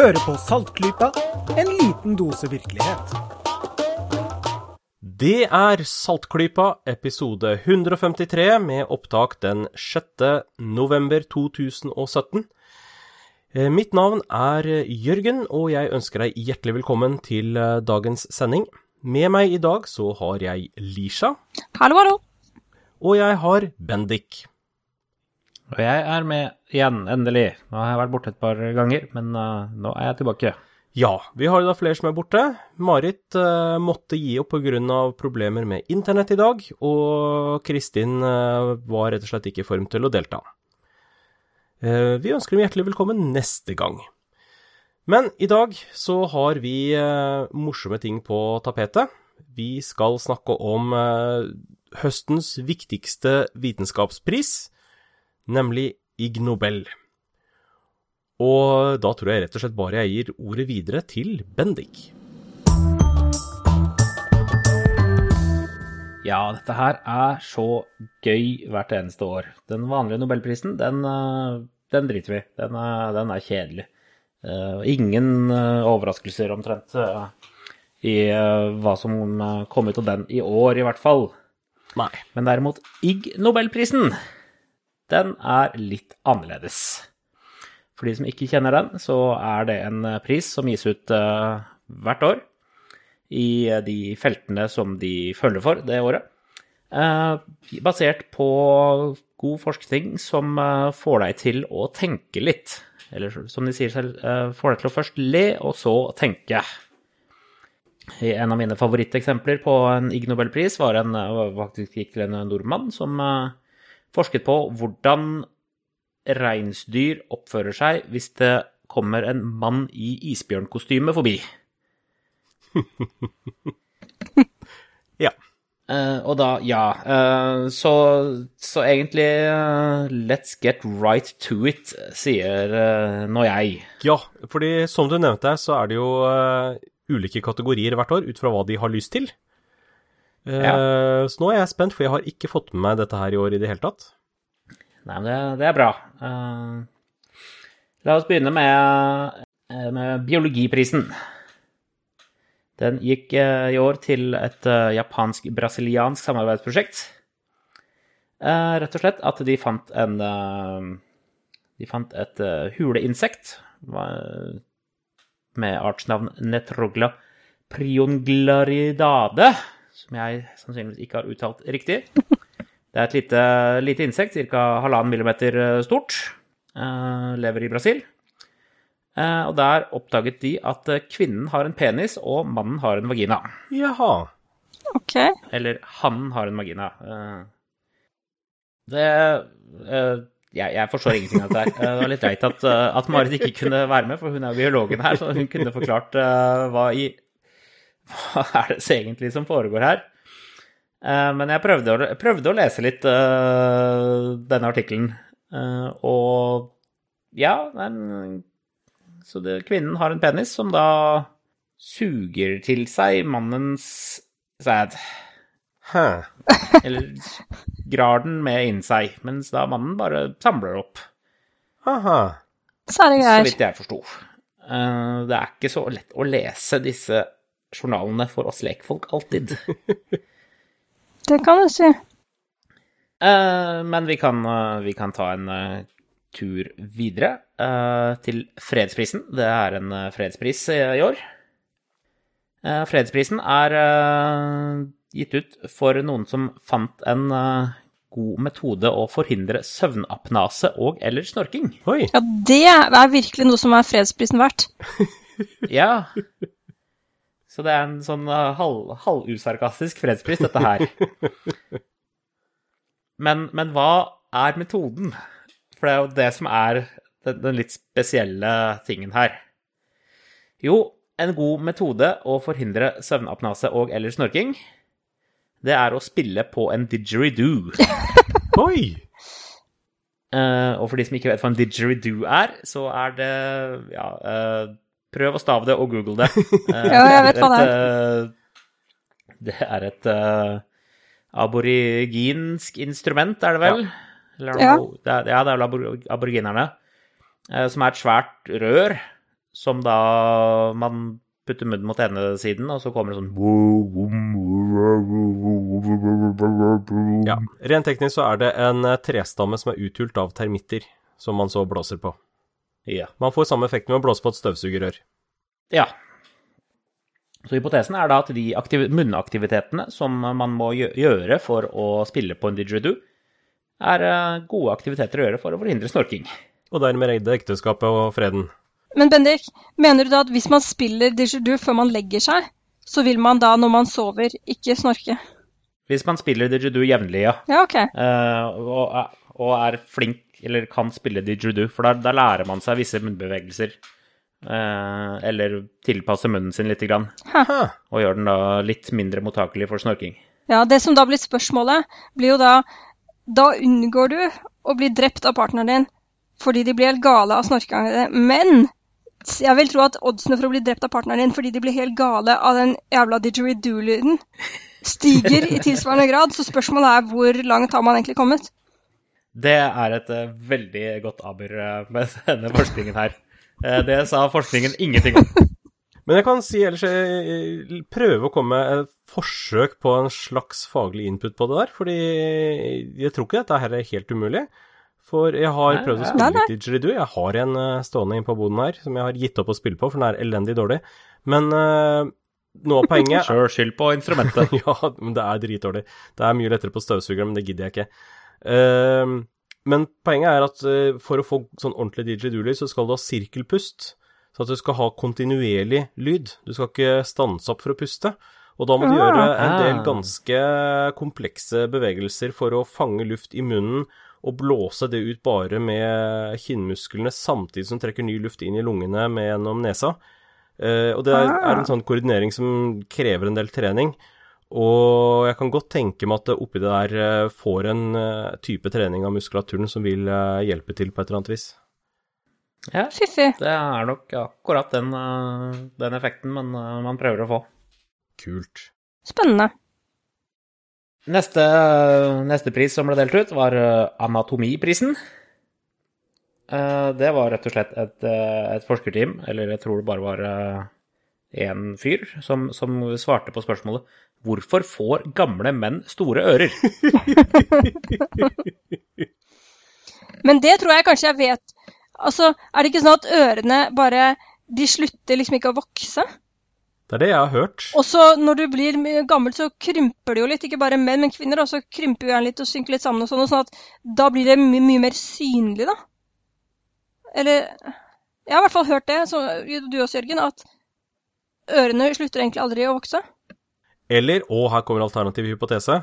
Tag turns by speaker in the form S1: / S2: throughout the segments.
S1: Hører på Saltklypa, en liten dose virkelighet.
S2: Det er Saltklypa, episode 153, med opptak den 6. november 2017. Eh, Mitt navn er Jørgen, og jeg ønsker deg hjertelig velkommen til eh, dagens sending. Med meg i dag så har jeg Lisha,
S3: Hallo, hallo.
S2: og jeg har Bendik.
S4: Og jeg er med igjen, endelig. Nå har jeg vært borte et par ganger, men uh, nå er jeg tilbake.
S2: Ja, vi har da flere som er borte. Marit uh, måtte gi opp pga. problemer med internett i dag, og Kristin uh, var rett og slett ikke i form til å delta. Vi ønsker dem hjertelig velkommen neste gang. Men i dag så har vi morsomme ting på tapetet. Vi skal snakke om høstens viktigste vitenskapspris, nemlig Ig Nobel. Og da tror jeg rett og slett bare jeg gir ordet videre til Bendik.
S4: Ja, dette her er så gøy hvert eneste år. Den vanlige nobelprisen, den, eh, den driter vi i. Den, er- den er kjedelig. Eh, ingen eh, overraskelser omtrent eh, i eh, hva som eh, kom ut av den i år, i hvert fall.
S2: Nei.
S4: Men derimot Ig Nobelprisen, den er litt annerledes. For de som ikke kjenner den, så er det en eh, pris som gis ut eh, hvert år i eh, de feltene som de følger for det året. Basert på god forskning som får deg til å tenke litt. Eller som de sier selv, får deg til å først le, og så tenke. En av mine favoritteksempler på en Ig Nobelpris var en, faktisk gikk en nordmann som forsket på hvordan reinsdyr oppfører seg hvis det kommer en mann i isbjørnkostyme forbi.
S2: Ja.
S4: Uh, og da, ja. uh, så, så egentlig uh, Let's get right to it, sier nå jeg.
S2: Ja, fordi som du nevnte, så er det jo ulike kategorier hvert år ut fra hva de har lyst til. Eh, Så nå er jeg spent, for jeg har ikke fått med meg dette her i år i det hele tatt.
S4: Nei, men det, det er bra. Uh, la oss begynne med, eh, med biologiprisen. Den gikk i år til et japansk-brasiliansk samarbeidsprosjekt. Uh, rett og slett at de fant en uh, De fant et huleinsekt med artsnavn Netrogla prionglaridade, som jeg sannsynligvis ikke har uttalt riktig. Det er et lite, lite insekt, ca. halvannen millimeter eh, stort. Eh, lever i Brasil. Eh, og der oppdaget de at kvinnen har en penis, og mannen har en vagina.
S2: Jaha.
S3: Ok.
S4: Eller hannen har en vagina. Eh, det eh, jeg, jeg forstår ingenting av dette her. Det var litt leit at, at Marit ikke kunne være med, for hun er biologen her, så hun kunne forklart hva i Hva er det egentlig som foregår her? Eh, Men jeg prøvde å, prøvde å lese litt uh, denne artikkelen, uh, og ja, den, så det, kvinnen har en penis som da suger til seg mannens sæd.
S2: Hæ.
S4: Eller grar den med inn seg, mens da mannen bare samler opp,
S2: Aha.
S3: Så er det
S4: så vidt jeg forsto. Uh, Det er ikke så lett å lese disse journalene for oss lekfolk alltid.
S3: Det kan du si.
S4: Uh, Men vi kan, uh, vi kan ta en uh, tur videre eh, til fredsprisen. Det er en fredspris i i år. Eh, Fredsprisen er eh, gitt ut for noen som fant en god metode å forhindre søvnapnase og eller snorking.
S2: Oi.
S3: Ja, det er virkelig noe som er fredsprisen verdt.
S4: Ja. Så det er en sånn uh, halv, halvusarkastisk fredspris, dette her. Men, men hva er metoden? For det er jo det som er den, den litt spesielle tingen her. Jo, en god metode å forhindre søvnapnase og eller snorking, det er å spille på en didgeridoo.
S2: Oi.
S4: Uh, og for de som ikke vet hva en didgeridoo er, så er det Ja, eh, prøv å stave det og google det. Eh,
S3: Ja, jeg vet hva det
S4: et, eh, det er et uh, aboriginsk instrument, er det vel? Eller
S3: Ja.
S4: det er, ja, det er vel abor- aboriginerne. Uh, som er et svært rør som da man putter munnen mot ene siden, og så kommer det sånn
S2: Ja. Rent teknisk så er det en trestamme som er uthult av termitter, som man så blåser på.
S4: Ja.
S2: Man får samme effekt med å blåse på et støvsugerrør.
S4: ja. Så hypotesen er da at de aktiv munnaktivitetene som man må gjøre for å spille på en didgeridoo, er eh, gode aktiviteter å gjøre for å forhindre snorking.
S2: Og dermed redde ekteskapet og freden.
S3: Men Bendik, mener du da at hvis man spiller didgeridoo før man legger seg, så vil man da, når man sover, ikke snorke?
S4: Hvis man spiller didgeridoo jevnlig, ja,
S3: Ja, OK.
S4: Uh, og, og er flink eller kan spille didgeridoo, for da, da lærer man seg visse munnbevegelser. eh, eller tilpasse munnen sin litt, grann, og gjør den da litt mindre mottakelig for snorking.
S3: Ja, Det som da blir spørsmålet, blir jo da Da unngår du å bli drept av partneren din fordi de blir helt gale av snorkinga. Men jeg vil tro at oddsene for å bli drept av partneren din fordi de blir helt gale av den jævla didgeridoo-lyden, stiger i tilsvarende grad. Så spørsmålet er hvor langt har man egentlig kommet?
S4: Det er et eh, veldig godt aber eh, med denne forskningen her. Eh, det sa forskningen ingenting om.
S2: Men jeg kan si ellers jeg prøve å komme med et forsøk på en slags faglig input på det der, fordi jeg tror ikke dette her er helt umulig. For jeg har
S4: Nei,
S2: prøvd å spille
S3: Nei, nei.
S2: litt didgeridoo. Jeg har en stående inn på boden her som jeg har gitt opp å spille på, for den er elendig dårlig. Men uh, noe av poenget
S4: Sjøl skyld på instrumentet.
S2: ja, men det er dritdårlig. Det er mye lettere på støvsugeren, men det gidder jeg ikke. Ehm, men poenget er at eh, for å få sånn ordentlig DJ-dooley, så skal du ha sirkelpust. Så at du skal ha kontinuerlig lyd. Du skal ikke stanse opp for å puste. Og da må du
S3: Ah.
S2: gjøre en del
S4: Ah.
S2: ganske komplekse bevegelser for å fange luft i munnen og blåse det ut bare med kinnmusklene, samtidig som du trekker ny luft inn i lungene med gjennom nesa. Eh, og det
S3: Ah.
S2: er en sånn koordinering som krever en del trening. Og jeg kan godt tenke meg at oppi det der eh, får en eh, type trening av muskulaturen som vil eh, hjelpe til på et eller annet vis.
S4: Ja,
S3: Fiffig.
S4: det er nok akkurat den, den effekten man, man prøver å få.
S2: Kult.
S3: Spennende.
S4: Neste, neste pris som ble delt ut, var Anatomiprisen. Eh, Det var rett og slett et, et forskerteam, eller jeg tror det bare var én fyr, som, som svarte på spørsmålet Hvorfor får gamle menn store ører?
S3: Men det tror jeg kanskje jeg vet. Altså, er det ikke sånn at ørene bare De slutter liksom ikke å vokse?
S2: Det er det jeg har hørt.
S3: Og så når du blir gammel, så krymper det jo litt. Ikke bare menn, men kvinner også krymper jo gjerne litt og synker litt sammen og sånn. og sånn at da blir det my mye mer synlig, da. Eller Jeg har i hvert fall hørt det, så du også, Jørgen, at ørene slutter egentlig aldri å vokse.
S2: Eller, og her kommer alternativ hypotese,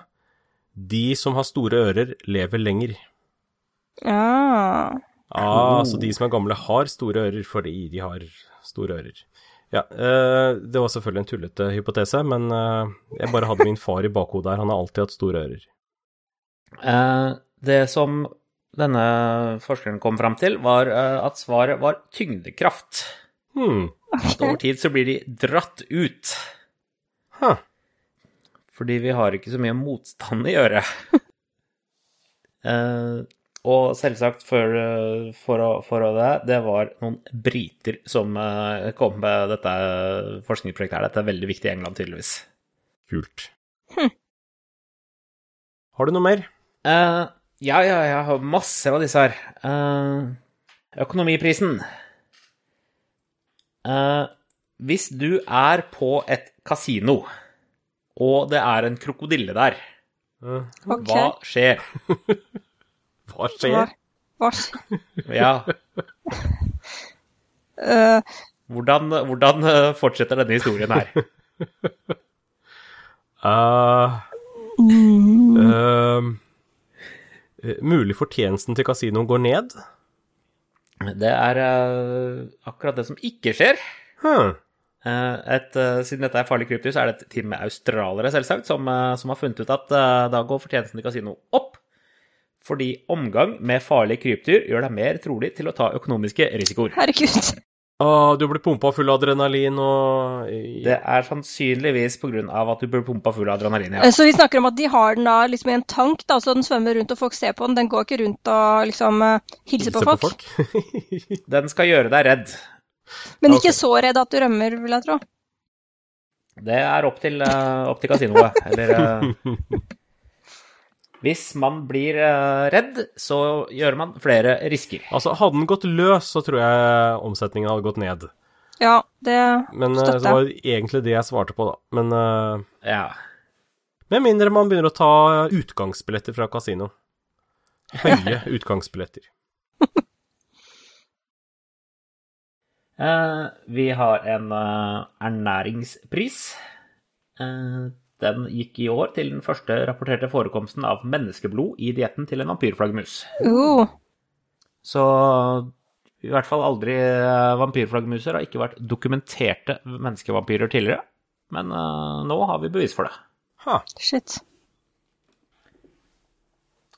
S2: de som har store ører, lever lenger.
S3: Ja.
S2: Ah, Så de som er gamle, har store ører fordi de har store ører. Ja, eh, det var selvfølgelig en tullete hypotese, men eh, jeg bare hadde min far i bakhodet her. Han har alltid hatt store ører.
S4: Eh, Det som denne forskeren kom fram til, var eh, at svaret var tyngdekraft.
S2: Hmm.
S4: At over tid så blir de dratt ut.
S2: Huh.
S4: Fordi vi har ikke så mye motstand i øret. uh, og selvsagt for, eh, for, for å det, det var noen briter som eh, kom med dette forskningsprosjektet her. Dette er veldig viktig i England, tydeligvis.
S2: Kult.
S3: Hm.
S2: Har du noe mer?
S4: Uh, ja, ja, jeg har masse av disse her. Uh, økonomiprisen. Eh, hvis du er på et kasino, og det er en krokodille der,
S2: Eh,
S3: OK.
S4: hva skjer?
S2: hva skjer?
S3: hva skjer?
S4: Ja,
S3: Øh,
S4: hvordan, hvordan eh, fortsetter denne historien her?
S3: Uh,
S2: eh, eh, mulig fortjenesten til kasinoen går ned?
S4: Det er eh, akkurat det som ikke skjer.
S2: Huh.
S4: Eh, et, eh, siden dette er farlig krypto, så er det et team med australere selvsagt, som, som har funnet ut at da går fortjenesten til kasino opp. Fordi omgang med farlige krypdyr gjør deg mer trolig til å ta økonomiske risikoer.
S3: herregud.
S2: Ah, du blir pumpa full av adrenalin og
S4: Det er sannsynligvis pga. at du blir pumpa full av adrenalin. Ja.
S3: Eh, Så vi snakker om at de har den da liksom i en tank, da, så den svømmer rundt og folk ser på den. Den går ikke rundt og liksom eh, hilser på folk.
S4: Den skal gjøre deg redd.
S3: Men
S2: ikke
S3: ikke så redd at du rømmer, vil jeg tro.
S4: Det er opp til, uh, opp til kasinoet. Eller eh, Hvis man blir eh, redd, så gjør man flere risker.
S2: Altså, hadde den gått løs, så tror jeg omsetningen hadde gått ned.
S3: Ja, det
S2: Men
S3: støtter jeg.
S2: Men det var egentlig det jeg svarte på, da. Men eh,
S4: Ja.
S2: med mindre man begynner å ta utgangsbilletter fra kasino. Høye utgangsbilletter.
S4: uh, vi har en uh, ernæringspris. Eh, den gikk i år til den første rapporterte forekomsten av menneskeblod i dietten til en vampyrflaggermus.
S3: uh,
S4: Så i hvert fall aldri eh, vampyrflaggermuser har ikke vært dokumenterte menneskevampyrer tidligere. Men uh, nå har vi bevis for det.
S2: Ha.
S3: Shit.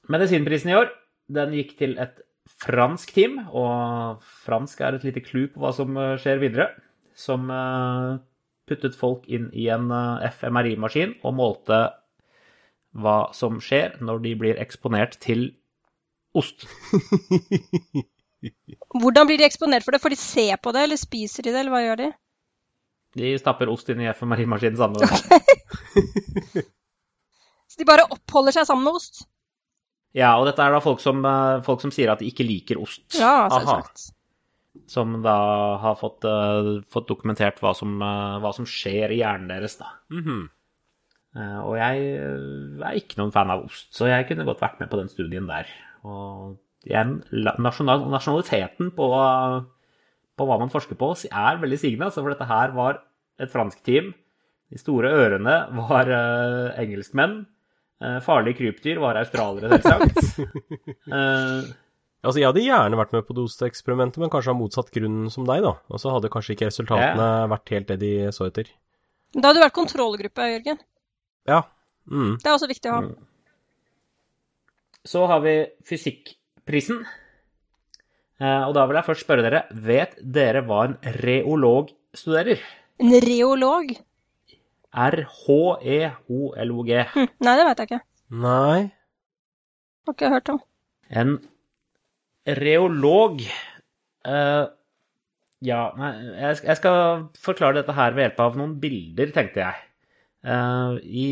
S4: Medisinprisen i år den gikk til et fransk team, og fransk er et lite clou på hva som eh, skjer videre. Som eh, puttet folk inn i en eh, FMRI-maskin og målte hva som skjer når de blir eksponert til ost.
S3: Hvordan blir de eksponert for det? Får de se på det, eller spiser de det, eller hva gjør de?
S4: De stapper ost inn i FMRI-maskinen sammen med dem.
S3: Så de bare oppholder seg sammen med ost?
S4: Ja, og dette er da folk som, eh, folk som sier at de ikke liker ost.
S3: Ja, selvsagt.
S4: Som da har fått, uh, fått dokumentert hva som, uh, hva som skjer i hjernen deres, da.
S2: Mm
S4: -hmm. uh, Og jeg er ikke noen fan av ost, så jeg kunne godt vært med på den studien der. Og igjen, nasjonal, nasjonaliteten på, på hva man forsker på, er veldig sigende. Altså, for dette her var et fransk team. De store ørene var engelskmenn. Farlige krypdyr var australiere, selvsagt.
S2: Altså, jeg hadde gjerne vært med på doseeksperimentet, men kanskje av motsatt grunn som deg, da. Og så hadde kanskje ikke resultatene vært helt det de så etter.
S3: Da hadde du vært kontrollgruppe, Jørgen.
S2: Ja. Mm.
S3: Det er også viktig å ha.
S4: så har vi fysikkprisen. Eh, Og da vil jeg først spørre dere, vet dere hva en reolog studerer?
S3: En reolog?
S4: R-H-E-O-L-O-G.
S3: Hm, nei, det vet jeg ikke.
S2: Nei.
S3: Har ikke hørt om.
S4: En reolog uh, Ja, nei, jeg, jeg skal forklare dette her ved hjelp av noen bilder, tenkte jeg. Uh, i,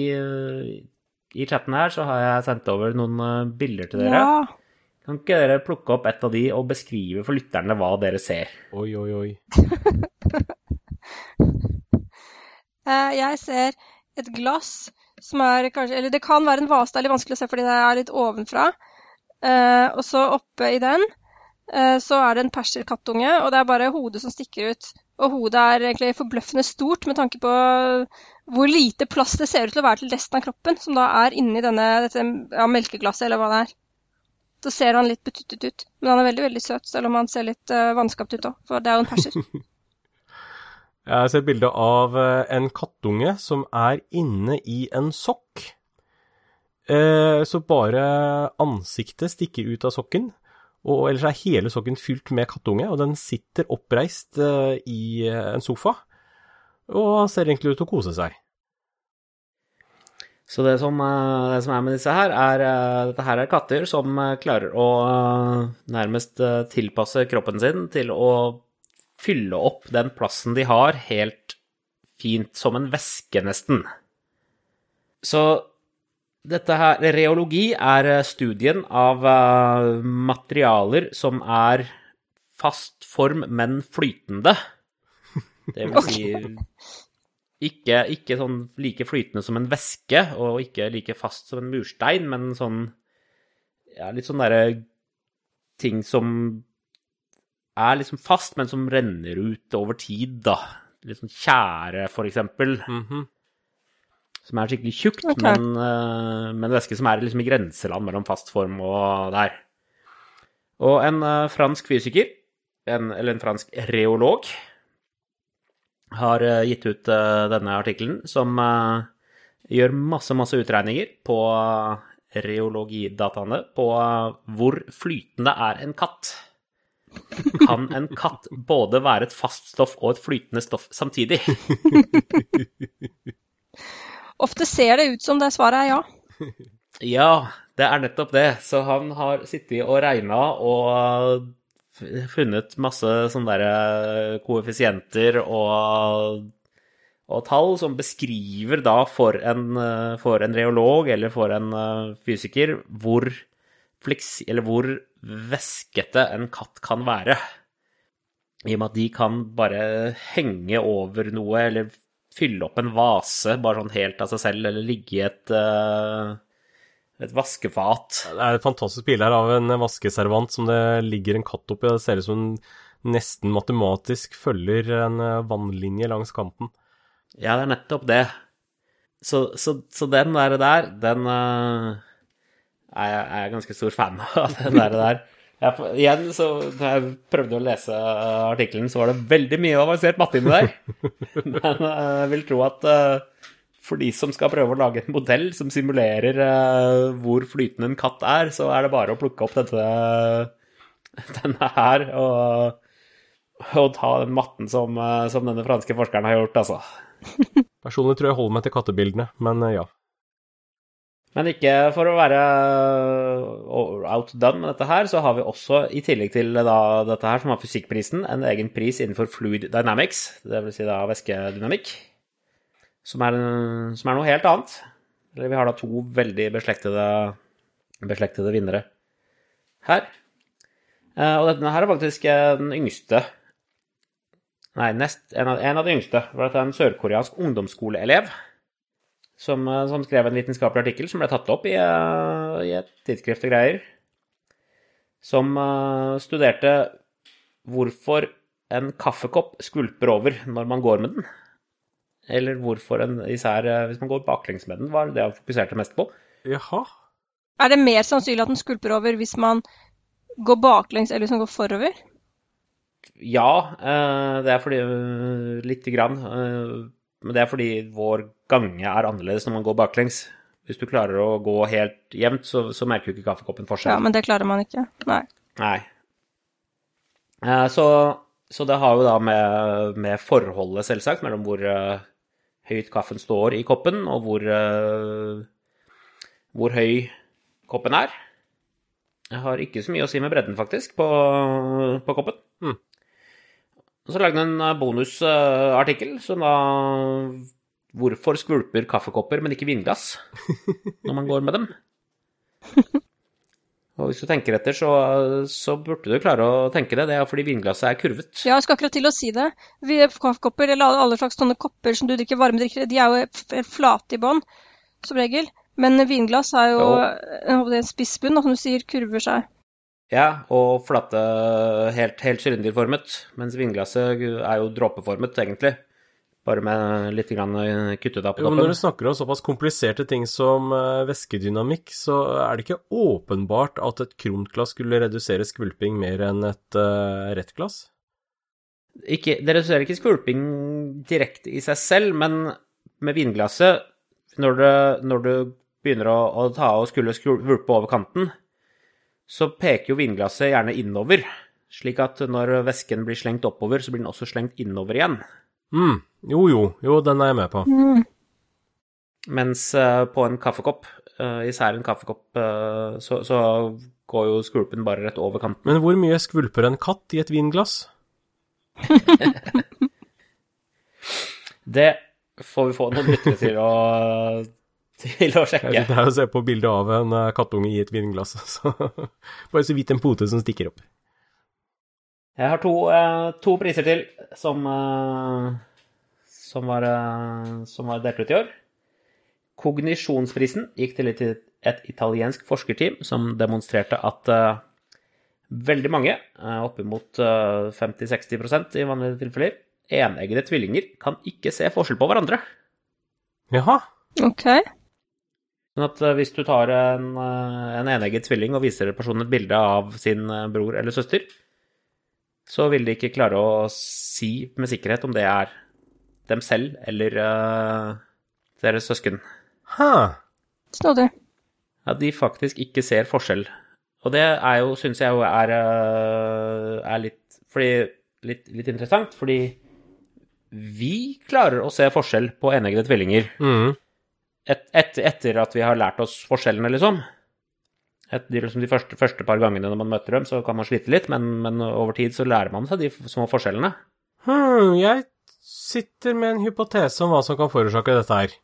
S4: I chatten her så har jeg sendt over noen eh, bilder til dere.
S3: Ja.
S4: Kan ikke dere plukke opp et av de og beskrive for lytterne hva dere ser?
S2: Oi, oi, oi.
S3: Eh, Jeg ser et glass som er kanskje Eller det kan være en vase, det er litt vanskelig å se fordi det er litt ovenfra. Eh, og så oppe i den eh, så er det en perserkattunge, og det er bare hodet som stikker ut. Og hodet er egentlig forbløffende stort med tanke på hvor lite plass det ser ut til å være til resten av kroppen, som da er inni denne, dette ja, melkeglasset, eller hva det er. Så ser han litt betuttet ut, men han er veldig veldig søt, selv om han ser litt uh, vanskapt ut òg, for det er jo en perser.
S2: Jeg ser bilde av eh, en kattunge som er inne i en sokk. Eh, så bare ansiktet stikker ut av sokken, og ellers er hele sokken fylt med kattunge, og den sitter oppreist eh, i eh, en sofa, og ser egentlig ut til å kose seg.
S4: Så det som, det som er med disse her, er Dette her er katter som klarer å nærmest tilpasse kroppen sin til å fylle opp den plassen de har, helt fint, som en væske, nesten. Så dette her Reologi er eh, studien av eh, materialer som er fast form, men flytende. Det vil si ikke, ikke sånn like flytende som en væske, og ikke like fast som en murstein, men sånn ja, litt sånn derre ting som er liksom fast, men som renner ut over tid, da. Litt sånn tjære, for eksempel,
S2: Mhm.
S4: Som er skikkelig tjukt,
S3: okay.
S4: men, uh, men væske som er liksom i grenseland mellom fast form og der. Og en uh, fransk fysiker, en, eller en fransk reolog, har uh, gitt ut uh, denne artikkelen, som gjør masse, masse utregninger på reologidataene på hvor flytende er en katt. Kan en katt både være et fast stoff og et flytende stoff samtidig?
S3: Ofte ser det ut som det svaret er ja.
S4: Ja, det er nettopp det. Så han har sittet og regna og funnet masse sånne der eh, koeffisienter og, og tall som beskriver da for en, eh, for en reolog eller for en eh, fysiker hvor fliks, hvor væskete en katt kan være. I og med at de kan bare henge over noe, eller fylle opp en vase bare sånn helt av seg selv, eller ligge i et, eh, et vaskefat.
S2: Det er et fantastisk bilde her av en vaskeservant som det ligger en katt oppi. Det ser ut som den nesten matematisk følger en eh, vannlinje langs kanten.
S4: Ja, det er nettopp det. Så, så, så den der, der den eh, er, jeg, er jeg ganske stor fan av. Den der. der. Jeg, igjen, så da jeg prøvde å lese eh, artikkelen, så var det veldig mye avansert matte inni der. Men eh, jeg vil tro at eh, for de som skal prøve å lage en modell som simulerer hvor flytende en katt er, så er det bare å plukke opp dette, denne her og, og ta den matten som, som denne franske forskeren har gjort, altså.
S2: Personlig tror jeg holder meg til kattebildene, men ja.
S4: Men ikke for å være outdone med dette her, så har vi også, i tillegg til da, dette her, som har fysikkprisen, en egen pris innenfor fluid dynamics, vil si da væskedynamikk, som er, som er noe helt annet. Eller vi har da to veldig beslektede, beslektede vinnere her. Eh, Og denne her er faktisk den yngste Nei, nest, en, av, en av de yngste. For dette er en sørkoreansk ungdomsskoleelev som, eh, som skrev en vitenskapelig artikkel som ble tatt opp i, eh, i et tidsskrift og greier, som uh, studerte hvorfor en kaffekopp skvulper over når man går med den. Eller hvorfor en, især hvis man går baklengs med den, var det han fokuserte mest på.
S2: Jaha.
S3: Er det mer sannsynlig at den skvulper over hvis man går baklengs eller hvis man går forover?
S4: Ja, eh, det er fordi Lite grann. eh, Men det er fordi vår gange er annerledes når man går baklengs. Hvis du klarer å gå helt jevnt, så, så merker jo ikke kaffekoppen forskjell.
S3: Ja, men det klarer man ikke. Nei.
S4: Nei. Eh, Så, så det har jo da med, med forholdet, selvsagt, mellom hvor eh, høyt kaffen står i koppen, og hvor, eh, hvor høy koppen er. Jeg har ikke så mye å si med bredden, faktisk, på, på koppen. Hmm. Så lagde jeg en bonusartikkel som da Hvorfor skvulper kaffekopper, men ikke vinglass når man går med dem? Og hvis du tenker etter, så, så burde du klare å tenke det. Det er fordi vinglasset er kurvet.
S3: Ja, jeg skal akkurat til å si det. Vi Kaffekopper, eller alle, slags sånne kopper som du drikker varme drikker, de er jo flate i bånn, som regel. Men vinglass er jo
S4: Jo.
S3: en spiss bunn, som du sier, kurver seg.
S4: Ja, og flate, helt, helt sylinderformet. Mens vinglasset er jo dråpeformet, egentlig. Bare med litt grann kuttet
S2: Jo, men når du snakker om såpass kompliserte ting som eh, væskedynamikk, så er det ikke åpenbart at et krontglass skulle redusere skvulping mer enn et uh, rett glass?
S4: Ikke, det reduserer ikke skvulping direkte i seg selv, men med vinglasset, når, du, når du begynner å, å ta og skulle skvulpe over kanten, så peker jo vinglasset gjerne innover, slik at når væsken blir slengt oppover, så blir den også slengt innover igjen.
S2: Mm. Jo, jo, jo, den er jeg med på.
S3: Mm.
S4: Mens uh, på en kaffekopp, uh, især en kaffekopp, uh, så, så går jo skvulpen bare rett over kanten.
S2: Men hvor mye skvulper en katt i et vinglass?
S4: Det får vi få noen lyttere til å, til å
S2: Jeg
S4: sjekke.
S2: sitter her og ser på bildet av en eh, kattunge i et vinglass, så bare så vidt en pote som stikker opp.
S4: Jeg har to, eh, to priser til som, eh, som, var, eh, som var delt ut i år. Kognisjonsprisen gikk til et, et italiensk forskerteam som demonstrerte at eh, veldig mange, oppimot uh, 50-60% i vanlige tilfeller, eneggede tvillinger kan ikke se forskjell på hverandre.
S2: Jaha.
S3: OK.
S4: Sånn at eh, hvis du tar en, en enegget tvilling og viser personen et bilde av sin bror eller søster, så vil de ikke klare å si med sikkerhet om det er dem selv eller uh, deres søsken.
S2: Hæ.
S3: Snodig.
S4: At de faktisk ikke ser forskjell. Og det er jo, syns jeg jo er, eh, er litt, fordi, litt, litt interessant, fordi vi klarer å se forskjell på eneggede tvillinger
S2: Mm.
S4: et, et, etter at vi har lært oss forskjellene, liksom. Et, de, liksom de første, første par gangene når man møter dem, så kan man slite litt, men, men over tid så lærer man seg de små forskjellene.
S2: Hm, jeg sitter med en hypotese om hva som kan forårsake dette her.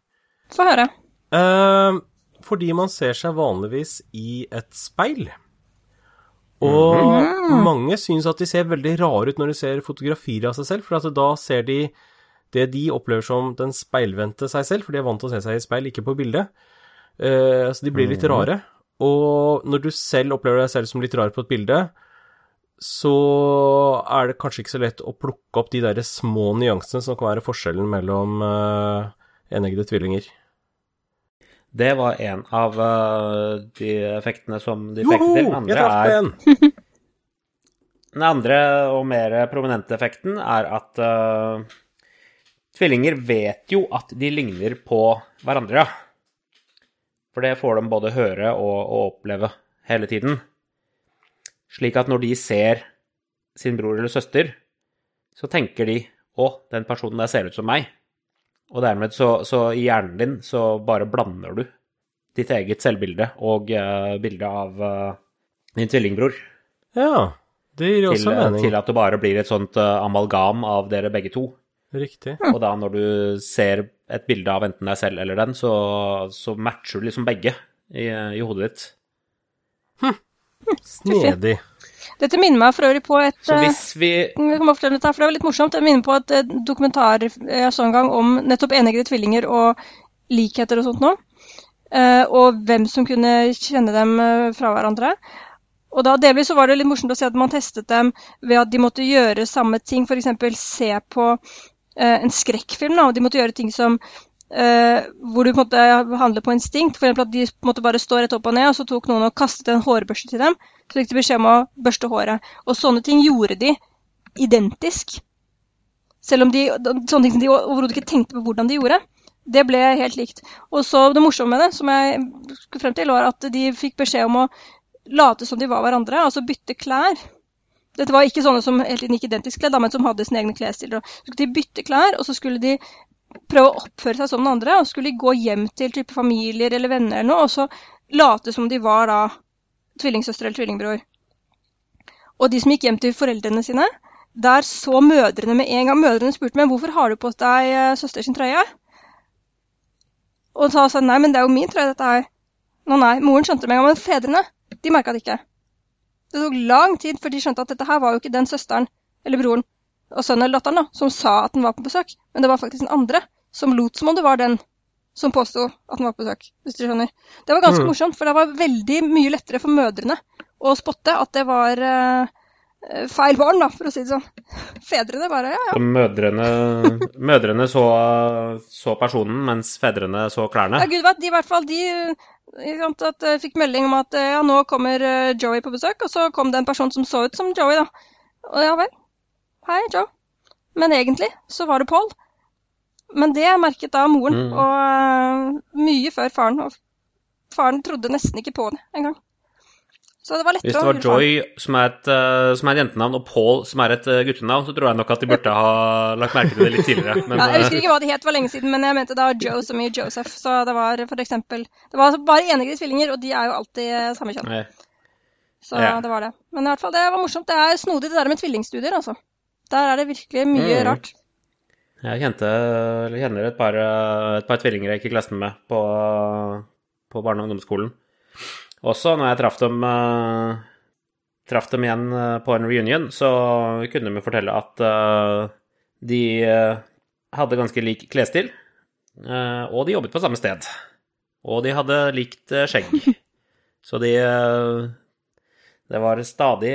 S3: Få høre.
S2: Eh, fordi man ser seg vanligvis i et speil. Og mange syns at de ser veldig rare ut når de ser fotografier av seg selv, for at da ser de det de opplever som den speilvendte seg selv, for de er vant til å se seg i speil, ikke på bildet. Eh, så de blir litt rare. Og når du selv opplever deg selv som litt rar på et bilde, så er det kanskje ikke så lett å plukke opp de der små nyansene som kan være forskjellen mellom uh, eneggede tvillinger.
S4: Det var en av uh, de effektene som de fikk til. Den
S2: Jeg
S4: andre,
S2: på
S4: er,
S2: en!
S4: den andre og mer prominente effekten er at uh, tvillinger vet jo at de ligner på hverandre. For det får de både høre og, og oppleve hele tiden. Slik at når de ser sin bror eller søster, så tenker de 'Å, den personen der ser ut som meg'. Og dermed så, så i hjernen din så bare blander du ditt eget selvbilde og uh, bildet av uh, din tvillingbror
S2: Ja, det gir jo
S4: til,
S2: også mening.
S4: til at det bare blir et sånt uh, amalgam av dere begge to.
S2: Riktig.
S4: Og da når du ser et bilde av enten deg selv eller den, så, så matcher du liksom begge i, i hodet ditt.
S2: Snedig.
S3: Dette minner meg for øvrig på et
S4: Så
S3: eh,
S4: hvis vi
S3: Jeg kan bare fortelle dette, for Det var litt morsomt. Jeg minner på et eh, dokumentar jeg så en gang om nettopp eneggede tvillinger og likheter og sånt noe. Eh, og hvem som kunne kjenne dem eh, fra hverandre. Og da delvis så var det litt morsomt å se at man testet dem ved at de måtte gjøre samme ting. F.eks. se på eh, en skrekkfilm. Da, og de måtte gjøre ting som Uh, hvor du på en måte handler på instinkt. F.eks. at de måtte bare stå rett opp og ned, og så tok noen og kastet en hårbørste til dem. Så fikk de beskjed om å børste håret. Og sånne ting gjorde de identisk. Selv om de, sånne ting som de overhodet ikke tenkte på hvordan de gjorde. Det ble helt likt. Og så det morsomme med det, som jeg skulle frem til, var at de fikk beskjed om å late som de var hverandre, altså bytte klær. Dette var ikke sånne som helt gikk identisk kledd, men som hadde sine egne klesstiler. Så skulle de bytte klær, og så skulle de prøve å oppføre seg som den andre. Og skulle de gå hjem til type familier eller venner eller noe, og så late som de var da tvillingsøster eller tvillingbror. Og de som gikk hjem til foreldrene sine, der så mødrene med en gang Mødrene spurte meg hvorfor har du på deg eh, søster sin trøye. Og sa de nei, men det er jo min trøye, dette her. Nå nei, moren skjønte det med en gang, men fedrene, de merka det ikke. Det tok lang tid før de skjønte at dette her var jo ikke den søsteren eller broren og sønnen eller datteren da, som sa at den var på besøk, men det var faktisk den andre som lot som om det var den som påsto at den var på besøk, hvis du skjønner. Det var ganske
S2: Mm.
S3: morsomt, for det var veldig mye lettere for mødrene å spotte at det var eh, feil barn, da, for å si det sånn. Fedrene bare ja, ja.
S4: Mødrene, mødrene så, så personen, mens fedrene så klærne.
S3: Ja, gud vet, de i hvert fall, de ikke sant, at, eh, fikk melding om at eh, ja, nå kommer eh, Joey på besøk, og så kom det en person som så ut som Joey, da. Og ja vel. Hei, Joe. Men egentlig så var det Paul. Men det merket da moren,
S4: Mm.
S3: og uh, mye før faren. Og faren trodde nesten ikke på det engang. Så det var lettere
S4: Hvis det var. Joy som er et, eh, som er et jentenavn, og Paul som er et eh, guttenavn, så tror jeg nok at de burde ha lagt merke til det litt tidligere. Men
S3: Ja, jeg husker
S4: eh,
S3: ikke hva de het, det var lenge siden, men jeg mente da Joe som i Joseph. Så det var for eksempel Det var bare enegde tvillinger, og de er jo alltid samme kjønn. Så
S4: Ja.
S3: det var det. Men i hvert fall, det var morsomt. Det er snodig det der med tvillingstudier, altså. Der er det virkelig mye
S4: Mm.
S3: rart.
S4: Jeg kjente, eller kjenner et par, et par tvillinger jeg gikk i klassen med på, på barne- og ungdomsskolen. Også når jeg traff dem, eh, traff dem igjen eh, på en reunion, så kunne de fortelle at eh, de hadde ganske lik klesstil, og de jobbet på samme sted. Og de hadde likt skjegg. Så de Det var stadig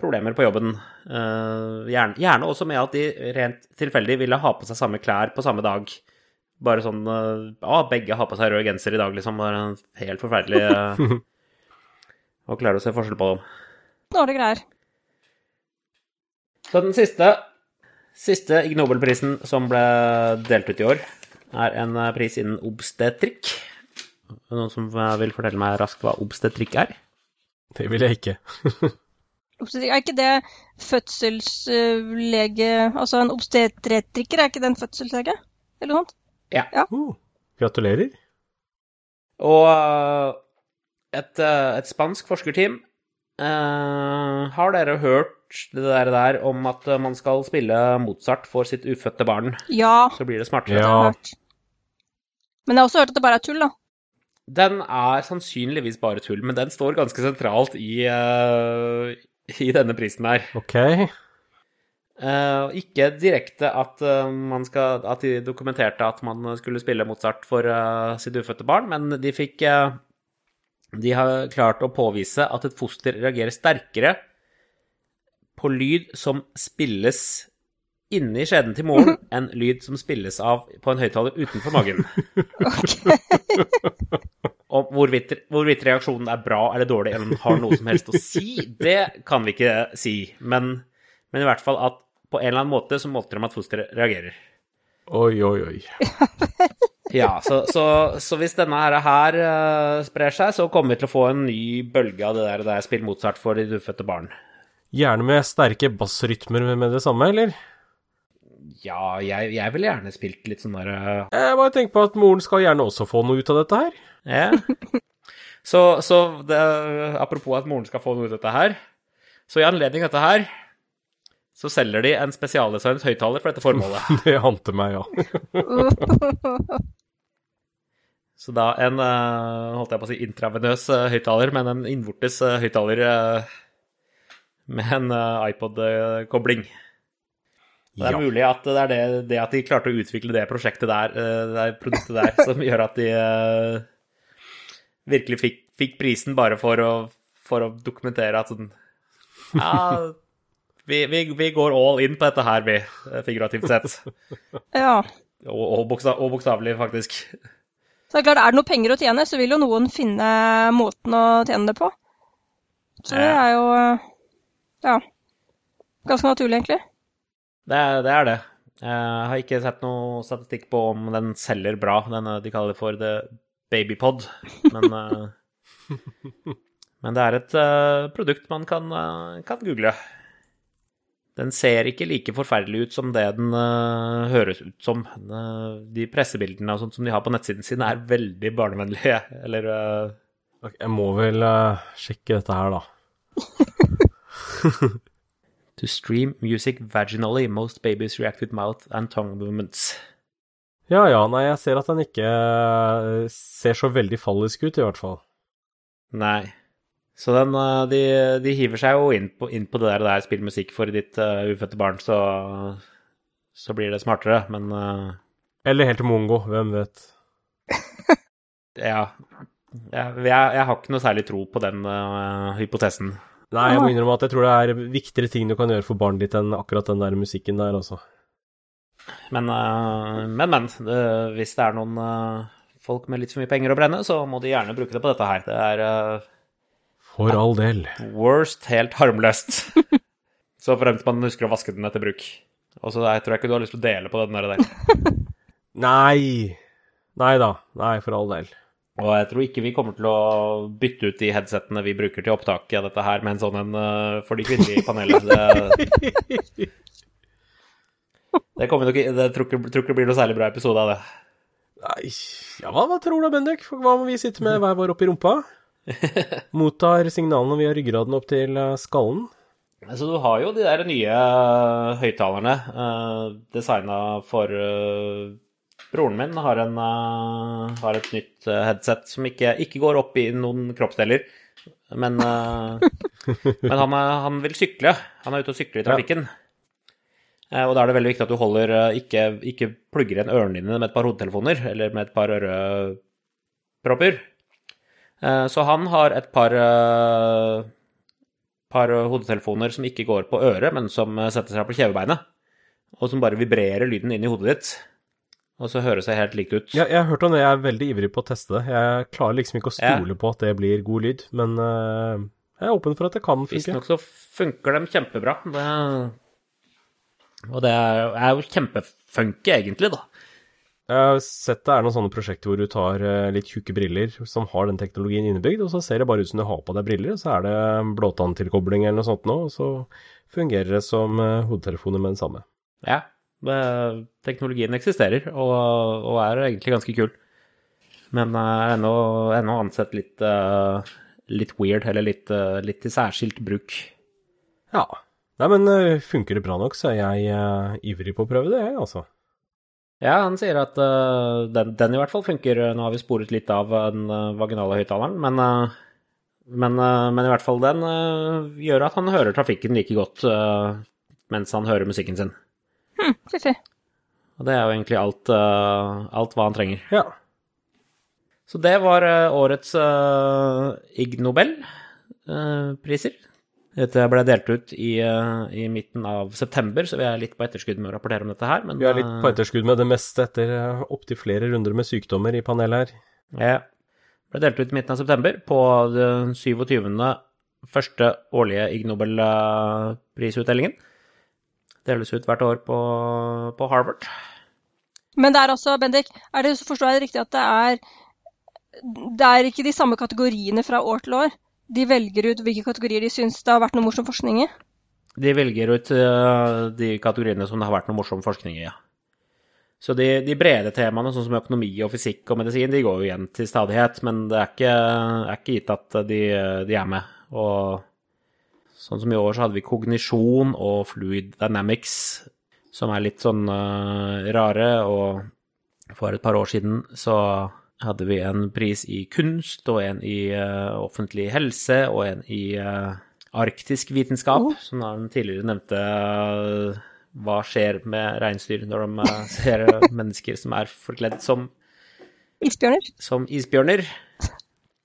S4: problemer på jobben. Gjerne, gjerne også med at de rent tilfeldig ville ha på seg samme klær på samme dag. Bare sånn Ja, begge har på seg rød genser i dag, liksom. en helt forferdelig eh, klarer du å se forskjell på dem.
S3: Dårlige greier.
S4: Så den siste, siste Ig Nobelprisen som ble delt ut i år, er en eh, pris innen obstetrikk. Noen som eh, vil fortelle meg raskt hva obstetrikk er?
S2: Det vil jeg ikke.
S3: Obstetrik- Er ikke det fødselslege Altså en obstetriker, er ikke det en fødselslege? Eller noe sånt?
S2: Uh, gratulerer.
S4: Og eh, et, eh, et spansk forskerteam. Uh, har dere hørt det der, der om at eh, man skal spille Mozart for sitt ufødte barn?
S3: Ja,
S4: Så blir det smartere.
S2: Ja.
S3: Men jeg har også hørt at det bare er tull, da.
S4: Den er sannsynligvis bare tull, men den står ganske sentralt i, uh, i denne prisen her.
S2: Ok.
S4: Uh, ikke direkte at, uh, man skal, at de dokumenterte at man skulle spille Mozart for sitt ufødte barn, men de fikk De har klart å påvise at et foster reagerer sterkere på lyd som spilles inni skjeden til moren, enn lyd som spilles av på en høyttaler utenfor magen. Og hvorvidt, hvorvidt reaksjonen er bra eller dårlig, eller har noe som helst å si, det kan vi ikke si. Men, men i hvert fall at på en eller annen måte så målte de at fosteret reagerer.
S2: Oi, oi, oi.
S4: Ja, så, så, så hvis denne her, her uh, sprer seg, så kommer vi til å få en ny bølge av det der, der spill Mozart for de ufødte barn.
S2: Gjerne med sterke bassrytmer med det samme, eller?
S4: Ja, jeg, jeg ville gjerne spilt litt sånn der uh...
S2: Jeg bare tenker på at moren skal gjerne også få noe ut av dette her.
S4: Ja. Så, så det, apropos at moren skal få noe ut av dette her, så i anledning av dette her, så selger de en spesialdesignet høyttaler for dette formålet.
S2: Det ante meg, ja.
S4: Så da en, eh, holdt jeg på å si, intravenøs eh, høyttaler, men en innvortes eh, høyttaler med en iPod-kobling. Det er
S2: Ja.
S4: mulig at det er det, det at de klarte å utvikle det prosjektet der, det produktet der, som gjør at de virkelig fikk, fikk prisen bare for å, for å dokumentere at sånn Ja, vi, vi, vi går all in på dette her, vi, figurativt sett.
S3: Ja.
S4: Og, og, bokstav, og bokstavelig, faktisk.
S3: Så det er klart, er det noe penger å tjene, så vil jo noen finne måten å tjene det på. Så det er jo ja, ganske naturlig, egentlig.
S4: Det, det er det. Jeg har ikke sett noe statistikk på om den selger bra. Den, eh, de kaller for The Babypod. Men, eh, men det er et eh, produkt man kan, kan google. Den ser ikke like forferdelig ut som det den uh, høres ut som. Uh, de pressebildene og sånt som de har på nettsiden sin, er veldig barnevennlige. Eller
S2: uh... Jeg må vel sjekke dette her, da.
S4: To stream music vaginally, most babies react with mouth and tongue movements.
S2: Ja ja, nei, jeg ser at den ikke ser så veldig fallisk ut, i hvert fall.
S4: Nei. Så den, eh, de, de hiver seg jo inn på, inn på det der, der spill musikk for ditt uh, ufødte barn, så, så blir det smartere, men uh,
S2: Eller helt mongo, hvem vet.
S4: ja. Jeg, jeg, jeg har ikke noe særlig tro på den uh, hypotesen.
S2: Nei, jeg må innrømme at jeg tror det er viktigere ting du kan gjøre for barnet ditt enn akkurat den der musikken der, altså.
S4: Men, men, men. Det, hvis det er noen folk med litt for mye penger å brenne, så må de gjerne bruke det på dette her. Det er
S2: For all del.
S4: worst helt harmløst. så fremt man husker å vaske den etter bruk. Og så jeg tror jeg ikke du har lyst til å dele på den der.
S2: Nei. Nei da. Nei, for all del.
S4: Og jeg tror ikke vi kommer til å bytte ut de headsettene vi bruker til opptak av dette her, med en sånn en eh, for de kvinnelige i panelet. Det, det kommer nok ikke tror ikke tror ikke det blir noe særlig bra episode av det.
S2: Nei, ja, hva tror du, Bendik? Hva må vi sitte med hver vår oppi rumpa? Mottar signalene via ryggraden opp til eh, skallen?
S4: Så du har jo de der nye uh, høyttalerne uh, designa for uh, Broren min har, en, uh, har et nytt eh, headset som ikke, ikke går opp i noen kroppsdeler. Men, uh, men han, er- han vil sykle. Han er ute og sykler i trafikken. Eh, og da er det veldig viktig at du holder eh, ikke, ikke plugger igjen ørene dine med et par hodetelefoner eller med et par ørepropper. Eh, så han har et par eh, par hodetelefoner som ikke går på øret, men som eh, setter seg på kjevebeinet. Og som bare vibrerer lyden inn i hodet ditt. Og så høres det helt likt ut.
S2: Ja, jeg har hørt om det, jeg er veldig ivrig på å teste det. Jeg klarer liksom ikke å stole på at det blir god lyd, men jeg er åpen for at det kan funke.
S4: Visstnok så funker de kjempebra. Det, og det er, er jo kjempefunky, egentlig, da.
S2: Jeg har sett det er noen sånne prosjekter hvor du tar eh, litt tjukke briller som har den teknologien innebygd, og så ser det bare ut som du har på deg briller, og så er det blåtanntilkobling eller noe sånt nå, og så fungerer det som eh, hodetelefoner med den samme.
S4: Ja. Det, teknologien eksisterer, og, og er egentlig ganske kul. Men er ennå, ennå ansett litt, uh, litt weird, eller litt, uh, litt til særskilt bruk.
S2: Ja. Nei, men eh, funker det bra nok, så er jeg uh, ivrig på å prøve det, jeg, altså.
S4: Ja, han sier at uh, den, den i hvert fall funker. Nå har vi sporet litt av eh, den uh, vaginale høyttaleren, men, uh, men, men i hvert fall den gjør at han hører trafikken like godt mens han hører musikken sin.
S3: Hm, fiffig.
S4: Og det er jo egentlig alt, alt hva han trenger.
S2: Ja.
S4: Så det var årets Ig Nobel-priser. Dette ble delt ut i, eh, i midten av september, så vi er litt på etterskudd med å rapportere om dette her. Men,
S2: Vi er litt på
S4: eh,
S2: etterskudd med det meste etter uh, opptil flere runder med sykdommer i panelet her.
S4: Ja. Ble delt ut i midten av september på den 27. første årlige Ig Nobel-prisutdelingen. Deles ut hvert år på, på Harvard.
S3: Men det er også, Bendik, er det, forstår jeg det riktig at det er Det er ikke de samme kategoriene fra år til år? De velger ut hvilke kategorier de syns det har vært noe morsom forskning i?
S4: De velger ut eh, de kategoriene som det har vært noe morsom forskning i, ja. Så de, de brede temaene, sånn som økonomi og fysikk og medisin, de går jo igjen til stadighet, men det er ikke, er ikke gitt at de, de er med. Og sånn som i år så hadde vi kognisjon og fluid dynamics, som er litt sånn uh, rare, og for et par år siden så hadde vi en pris i kunst, og en i uh, offentlig helse, og en i uh, arktisk vitenskap,
S3: Oh.
S4: som han tidligere nevnte Uh, hva skjer med reinsdyr når de ser mennesker som er forkledd som,
S3: Isbjørner?
S4: som isbjørner.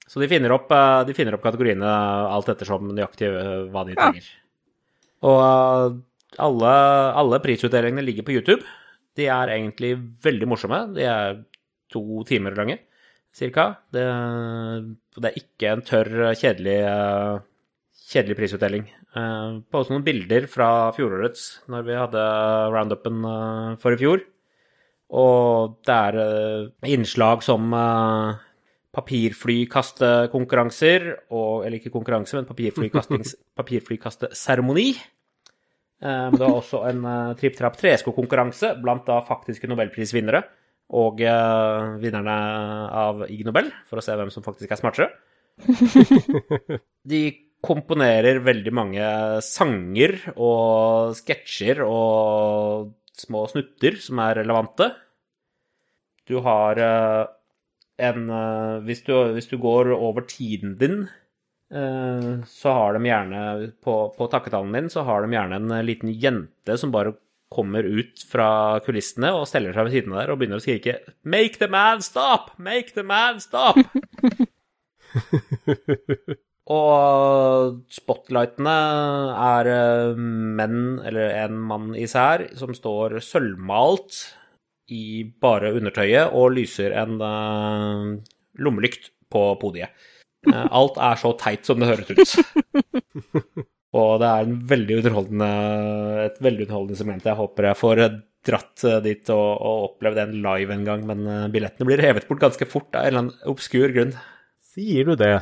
S4: Så de finner, opp, de finner opp kategoriene alt ettersom nøyaktig hva de
S3: Ja.
S4: trenger. Og eh, alle, alle prisutdelingene ligger på YouTube. De er egentlig veldig morsomme. De er to timer lange, cirka. Det, det er ikke en tørr, kjedelig, eh, kjedelig prisutdeling. Eh, På også noen bilder fra fjorårets, når vi hadde roundupen eh, for i fjor. Og det er innslag som papirflykastekonkurranser, og, eller ikke konkurranse, men papirflykasteseremoni. Det var også en uh, Tripp Trapp treskokonkurranse blant da faktiske nobelprisvinnere og uh, vinnerne av Ig Nobel, for å se hvem som faktisk er smartere. De komponerer veldig mange sanger og sketsjer og små snutter som er relevante. Du har uh, en uh, hvis, du, hvis du går over tiden din, så har de gjerne på, på takketallen din så har de gjerne en liten jente som bare kommer ut fra kulissene og steller seg ved siden av der og begynner å skrike 'Make the man stop! Make the man stop!' Og spotlightene er eh, menn, eller en mann især, som står sølvmalt i bare undertøyet og lyser en uh, lommelykt på podiet. Eh, alt er så teit som det høres ut. og det er en veldig et veldig underholdende segment. Jeg håper jeg får dratt eh, dit og, og opplevd den live en gang, men eh, billettene blir hevet bort ganske fort av en eller annen obskur grunn.
S2: Sier du det?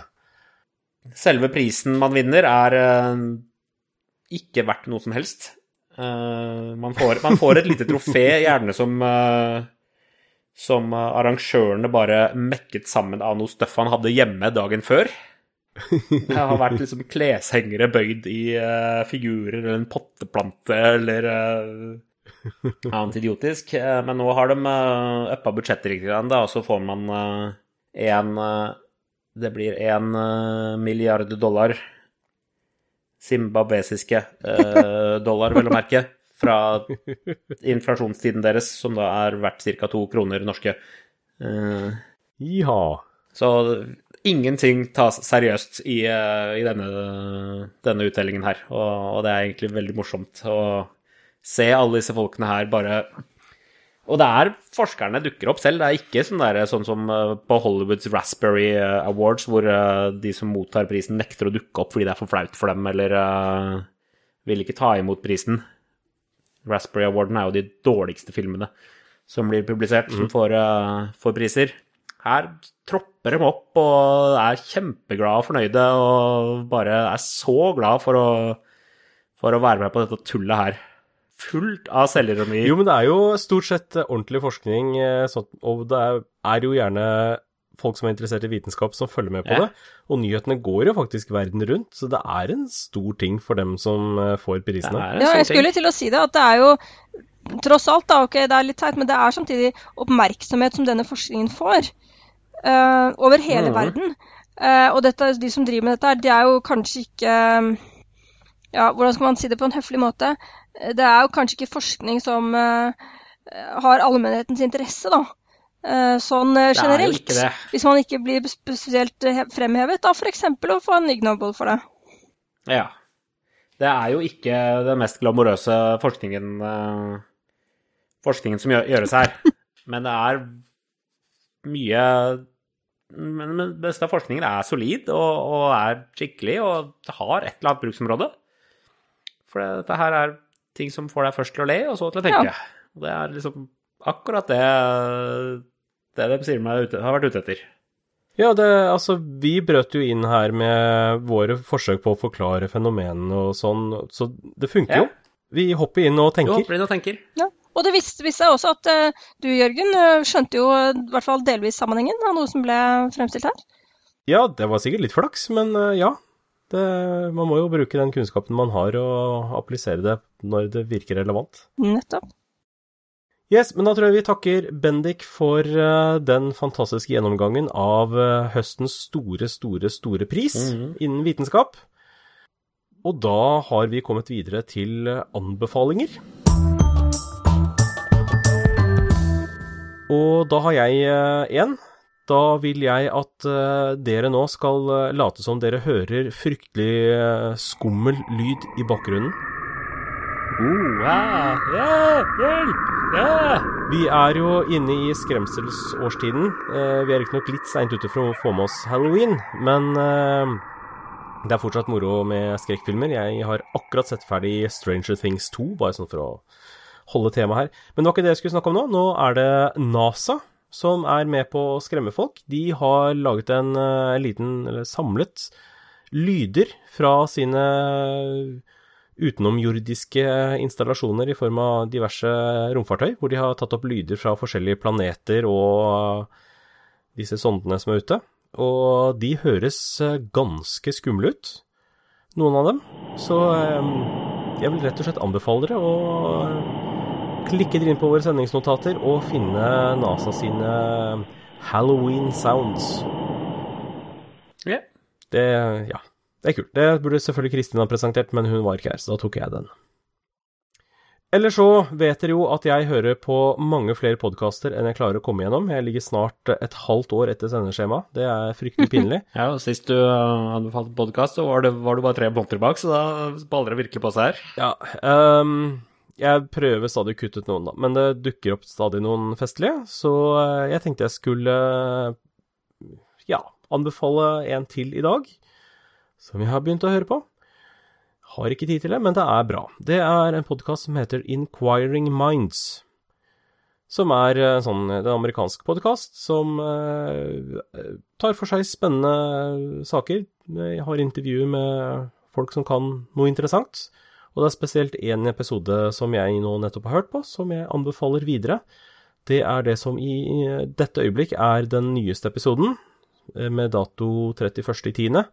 S4: Selve prisen man vinner, er eh, ikke verdt noe som helst. Man, får, man får et lite trofé, gjerne som som arrangørene bare mekket sammen av noe støff han hadde hjemme dagen før. Det har vært liksom kleshengere bøyd i uh, figurer eller en potteplante eller uh, annet idiotisk. Eh, men nå har de uh, uppa budsjettet litt, og så får man eh, en uh, Det blir en milliard dollar zimbabwesiske dollar, vel å merke, fra inflasjonstiden deres, som da er verdt ca. to kroner norske. Uh,
S2: Jiha.
S4: så ingenting tas seriøst i, eh, i denne, denne utdelingen her, og, og det er egentlig veldig morsomt å se alle disse folkene her bare Og det er forskerne dukker opp selv, det er ikke sånn, der, sånn som eh, på Hollywoods Raspberry eh, Awards, hvor de som mottar prisen, nekter å dukke opp fordi det er for flaut for dem, eller uh, vil ikke ta imot prisen. Raspberry Awarden er jo de dårligste filmene som blir publisert, som får, uh, får priser. Her tropper de opp og er kjempeglade og fornøyde og bare er så glad for å, for å være med på dette tullet her. Fullt av selvironi.
S2: Jo, men det er jo stort sett eh, ordentlig forskning, eh, og det er, jo gjerne folk som er interessert i vitenskap, som følger med på
S4: Ja.
S2: det. Og nyhetene går jo faktisk verden rundt, så det er en stor ting for dem som eh, får prisene.
S4: er
S3: Ja, jeg skulle til å si det, at det er jo tross alt, da, ok, det er litt teit, men det er samtidig oppmerksomhet som denne forskningen får eh, over hele
S4: mm.
S3: verden. Uh, og dette, de som driver med dette, de er jo kanskje ikke Ja, hvordan skal man si det på en høflig måte? Eh, Det er jo kanskje ikke forskning som eh, har allmennhetens interesse, da. Eh, sånn eh,
S4: er
S3: generelt. Hvis man ikke blir spesielt eh, fremhevet, da f.eks. å få en Ig Nobel for det.
S4: Ja. Det er jo ikke den mest glamorøse forskningen, eh, forskningen som gjøres her. Men det er mye Men det meste av forskningen er solid og, og er skikkelig og har et eller annet bruksområde. For det- dette her er ting som får deg først til å le, og så til å tenke. Og det er liksom akkurat det det de sier meg har vært ute etter.
S2: Ja, det, altså, vi brøt jo inn her med våre forsøk på å forklare fenomenene og sånn, så det funker
S4: Ja.
S2: jo. Vi hopper inn og
S4: Jo,
S2: tenker.
S4: hopper inn og tenker.
S3: Ja. Og det viste, viste seg også at eh, du, Jørgen, eh, skjønte jo eh, i hvert fall delvis sammenhengen av noe som ble fremstilt her.
S2: Ja, det var sikkert litt flaks, men ja. Det, man må jo bruke den kunnskapen man har, og applisere det når det virker relevant.
S3: Nettopp.
S2: Yes, men da tror jeg vi takker Bendik for den fantastiske gjennomgangen av høstens store, store, store pris
S4: Mhm.
S2: innen vitenskap. Og da har vi kommet videre til anbefalinger. Og da har jeg én. Da vil jeg at eh, dere nå skal eh, late som dere hører fryktelig eh, skummel lyd i bakgrunnen.
S4: Uh, ah, ja, hjelp! Ja!
S2: Vi er jo inne i skremselsårstiden. Eh, vi er riktignok litt seint ute for å få med oss halloween, men eh, det er fortsatt moro med skrekkfilmer. Jeg har akkurat sett ferdig Stranger Things 2, bare sånn for å holde temaet her. Men det var ikke det jeg skulle snakke om nå. Nå er det NASA som er med på å skremme folk. De har laget en en liten, eller samlet, lyder fra sine utenomjordiske installasjoner i form av diverse romfartøy, hvor de har tatt opp lyder fra forskjellige planeter og disse sondene som er ute. Og de høres eh, ganske skumle ut, noen av dem. Så eh, jeg vil rett og slett anbefale dere å klikke inn på våre sendingsnotater og finne NASA sine Halloween sounds.
S4: Ja.
S2: Det, ja, det er kult. Det burde selvfølgelig Kristin ha presentert, men hun var ikke her, så da tok jeg den. Eller så vet dere jo at jeg hører på mange flere podkaster enn jeg klarer å komme gjennom. Jeg ligger snart et halvt år etter sendeskjema. Det er fryktelig pinlig.
S4: Ja, og Sist du anbefalte podkast, så var, det, var du bare tre måneder bak, så da baller det virkelig på seg her.
S2: Ja, ehm, jeg prøver stadig å kutte ut noen, da, men det dukker opp stadig noen festlige, så eh, jeg tenkte jeg skulle ja, anbefale en til i dag, som jeg har begynt å høre på. Har ikke tid til det, men det er bra. Det er en podkast som heter Inquiring Minds. Som er en sånn, det er en amerikansk podkast som eh, tar for seg spennende saker. Jeg har intervjuer med folk som kan noe interessant. Og det er spesielt én episode som jeg nå nettopp har hørt på, som jeg anbefaler videre. Det er det som i dette øyeblikk er den nyeste episoden, eh, med dato 31.10.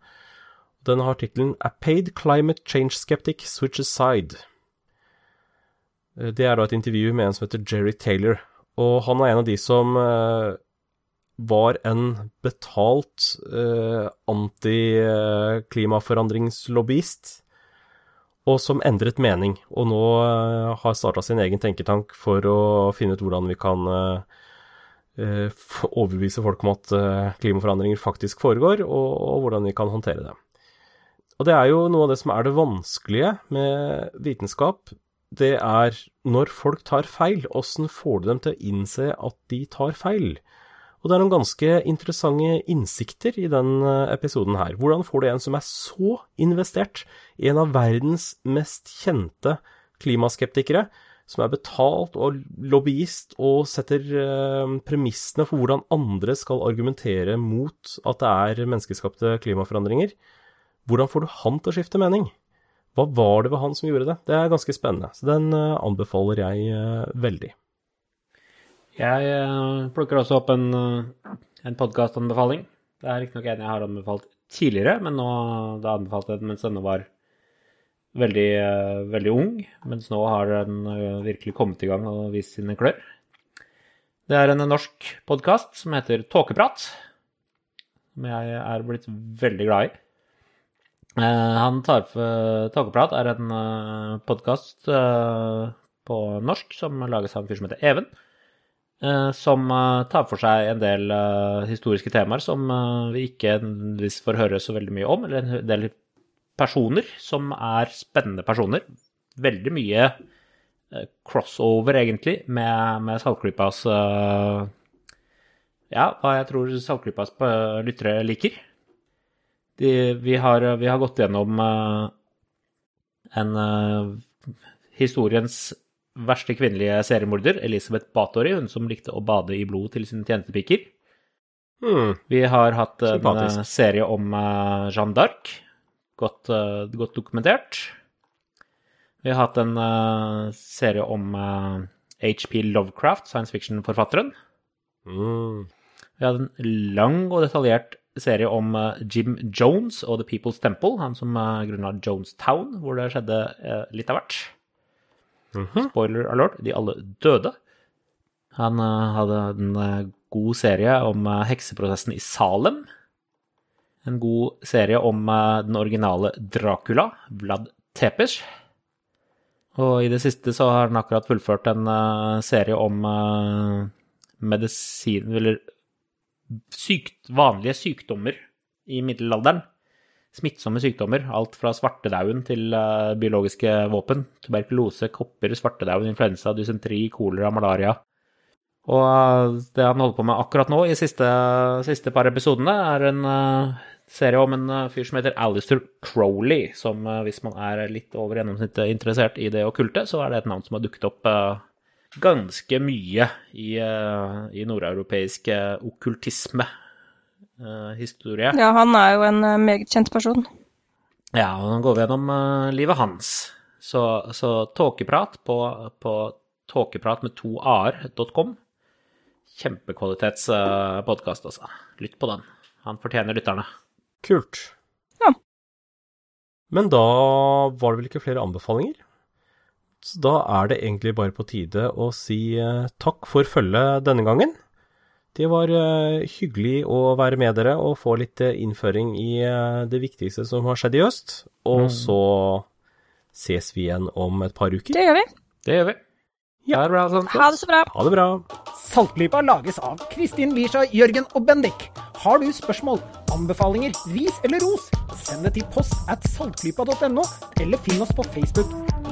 S2: Den har tittelen A Paid Climate Change Skeptic Switches Side. Eh, Det er da et intervju med en som heter Jerry Taylor, og han er en av de som eh, var en betalt eh, antiklimaforandringslobbyist, og som endret mening, og nå eh, har starta sin egen tenketank for å finne ut hvordan vi kan eh, eh, overbevise folk om at klimaforandringer faktisk foregår, og hvordan vi kan håndtere det. Og det er jo noe av det som er det vanskelige med vitenskap. Det er når folk tar feil, åssen får du dem til å innse at de tar feil? Og det er noen ganske interessante innsikter i den eh, episoden her. Hvordan får du en som er så investert i en av verdens mest kjente klimaskeptikere, som er betalt og lobbyist og setter eh, premissene for hvordan andre skal argumentere mot at det er menneskeskapte klimaforandringer. Hvordan får du han til å skifte mening? Hva var det ved han som gjorde det? Det er ganske spennende, så den eh, anbefaler jeg veldig.
S4: Jeg eh, plukker også opp en, eh, en podkastanbefaling. Det er riktignok en jeg har anbefalt tidligere, men nå da anbefalte jeg den mens denne var veldig, eh, veldig ung. Mens nå har den virkelig kommet i gang og vist sine klør. Det er en norsk podkast som heter Tåkeprat, som jeg er blitt veldig glad i. Han tar for Tåkeprat er en podkast på norsk som lages av en fyr som heter Even. Eh, som eh, tar for seg en del eh, historiske temaer som vi ikke får høre så veldig mye om, eller en del personer som er spennende personer. Veldig mye crossover, egentlig, med, med Saltklypas Ja, hva jeg tror Saltklypas lyttere liker. De, vi, har, vi har gått gjennom en historiens verste kvinnelige seriemorder, Elisabeth Bathory, hun som likte å bade i blod til sine tjenestepiker.
S2: Hmm.
S4: Vi har hatt en
S2: Sympatisk.
S4: en serie om eh, Jeanne d'Arc, godt, eh, godt dokumentert. Vi har hatt en eh, serie om HP Lovecraft, science fiction-forfatteren.
S2: Mm.
S4: Vi hadde en lang og detaljert serie om eh, Jim Jones og The People's Temple, han som grunnla Jonestown, hvor det skjedde eh, litt av hvert.
S2: Mhm.
S4: Spoiler alert, de alle døde. Han uh, hadde en uh, god serie om uh, hekseprosessen i Salem. En god serie om den originale Dracula, Vlad Tepes. Og i det siste så har han akkurat fullført en serie om medisin... Eller sykt, vanlige sykdommer i middelalderen. Smittsomme sykdommer. Alt fra svartedauden til eh, biologiske våpen. Tuberkulose, kopper, svartedauden, influensa, dysenteri, kolera, malaria. Og eh, det han holder på med akkurat nå, i siste, siste par episodene, er en eh, serie om en fyr som heter Alistair Crowley, som hvis man er litt over gjennomsnittet interessert i det okkulte, så er det et navn som har dukket opp ganske mye i, i nordeuropeisk okkultisme. Eh, historie.
S3: Ja, han er jo en eh, meget kjent person.
S4: Ja, og nå går vi gjennom eh, livet hans. Så, så tåkeprat på, på tåkeprat med to a-er.com. Kjempekvalitetspodkast, altså. Lytt på den. Han fortjener lytterne.
S2: Kult.
S3: Ja.
S2: Men da var det vel ikke flere anbefalinger? Så da er det egentlig bare på tide å si takk for følget denne gangen. Det var eh, hyggelig å være med dere og få litt eh, innføring i eh, det viktigste som har skjedd i øst. Og så ses vi igjen om et par uker.
S3: Det gjør vi.
S4: Det gjør vi.
S2: Ja.
S4: Ha det bra.
S3: Ha det så bra.
S2: Ha det bra.
S1: Saltklypa lages av Kristin Lisha, Jørgen og Bendik. Har du spørsmål, anbefalinger, ris eller ros, send det til post at saltklypa.no, eller finn oss på Facebook.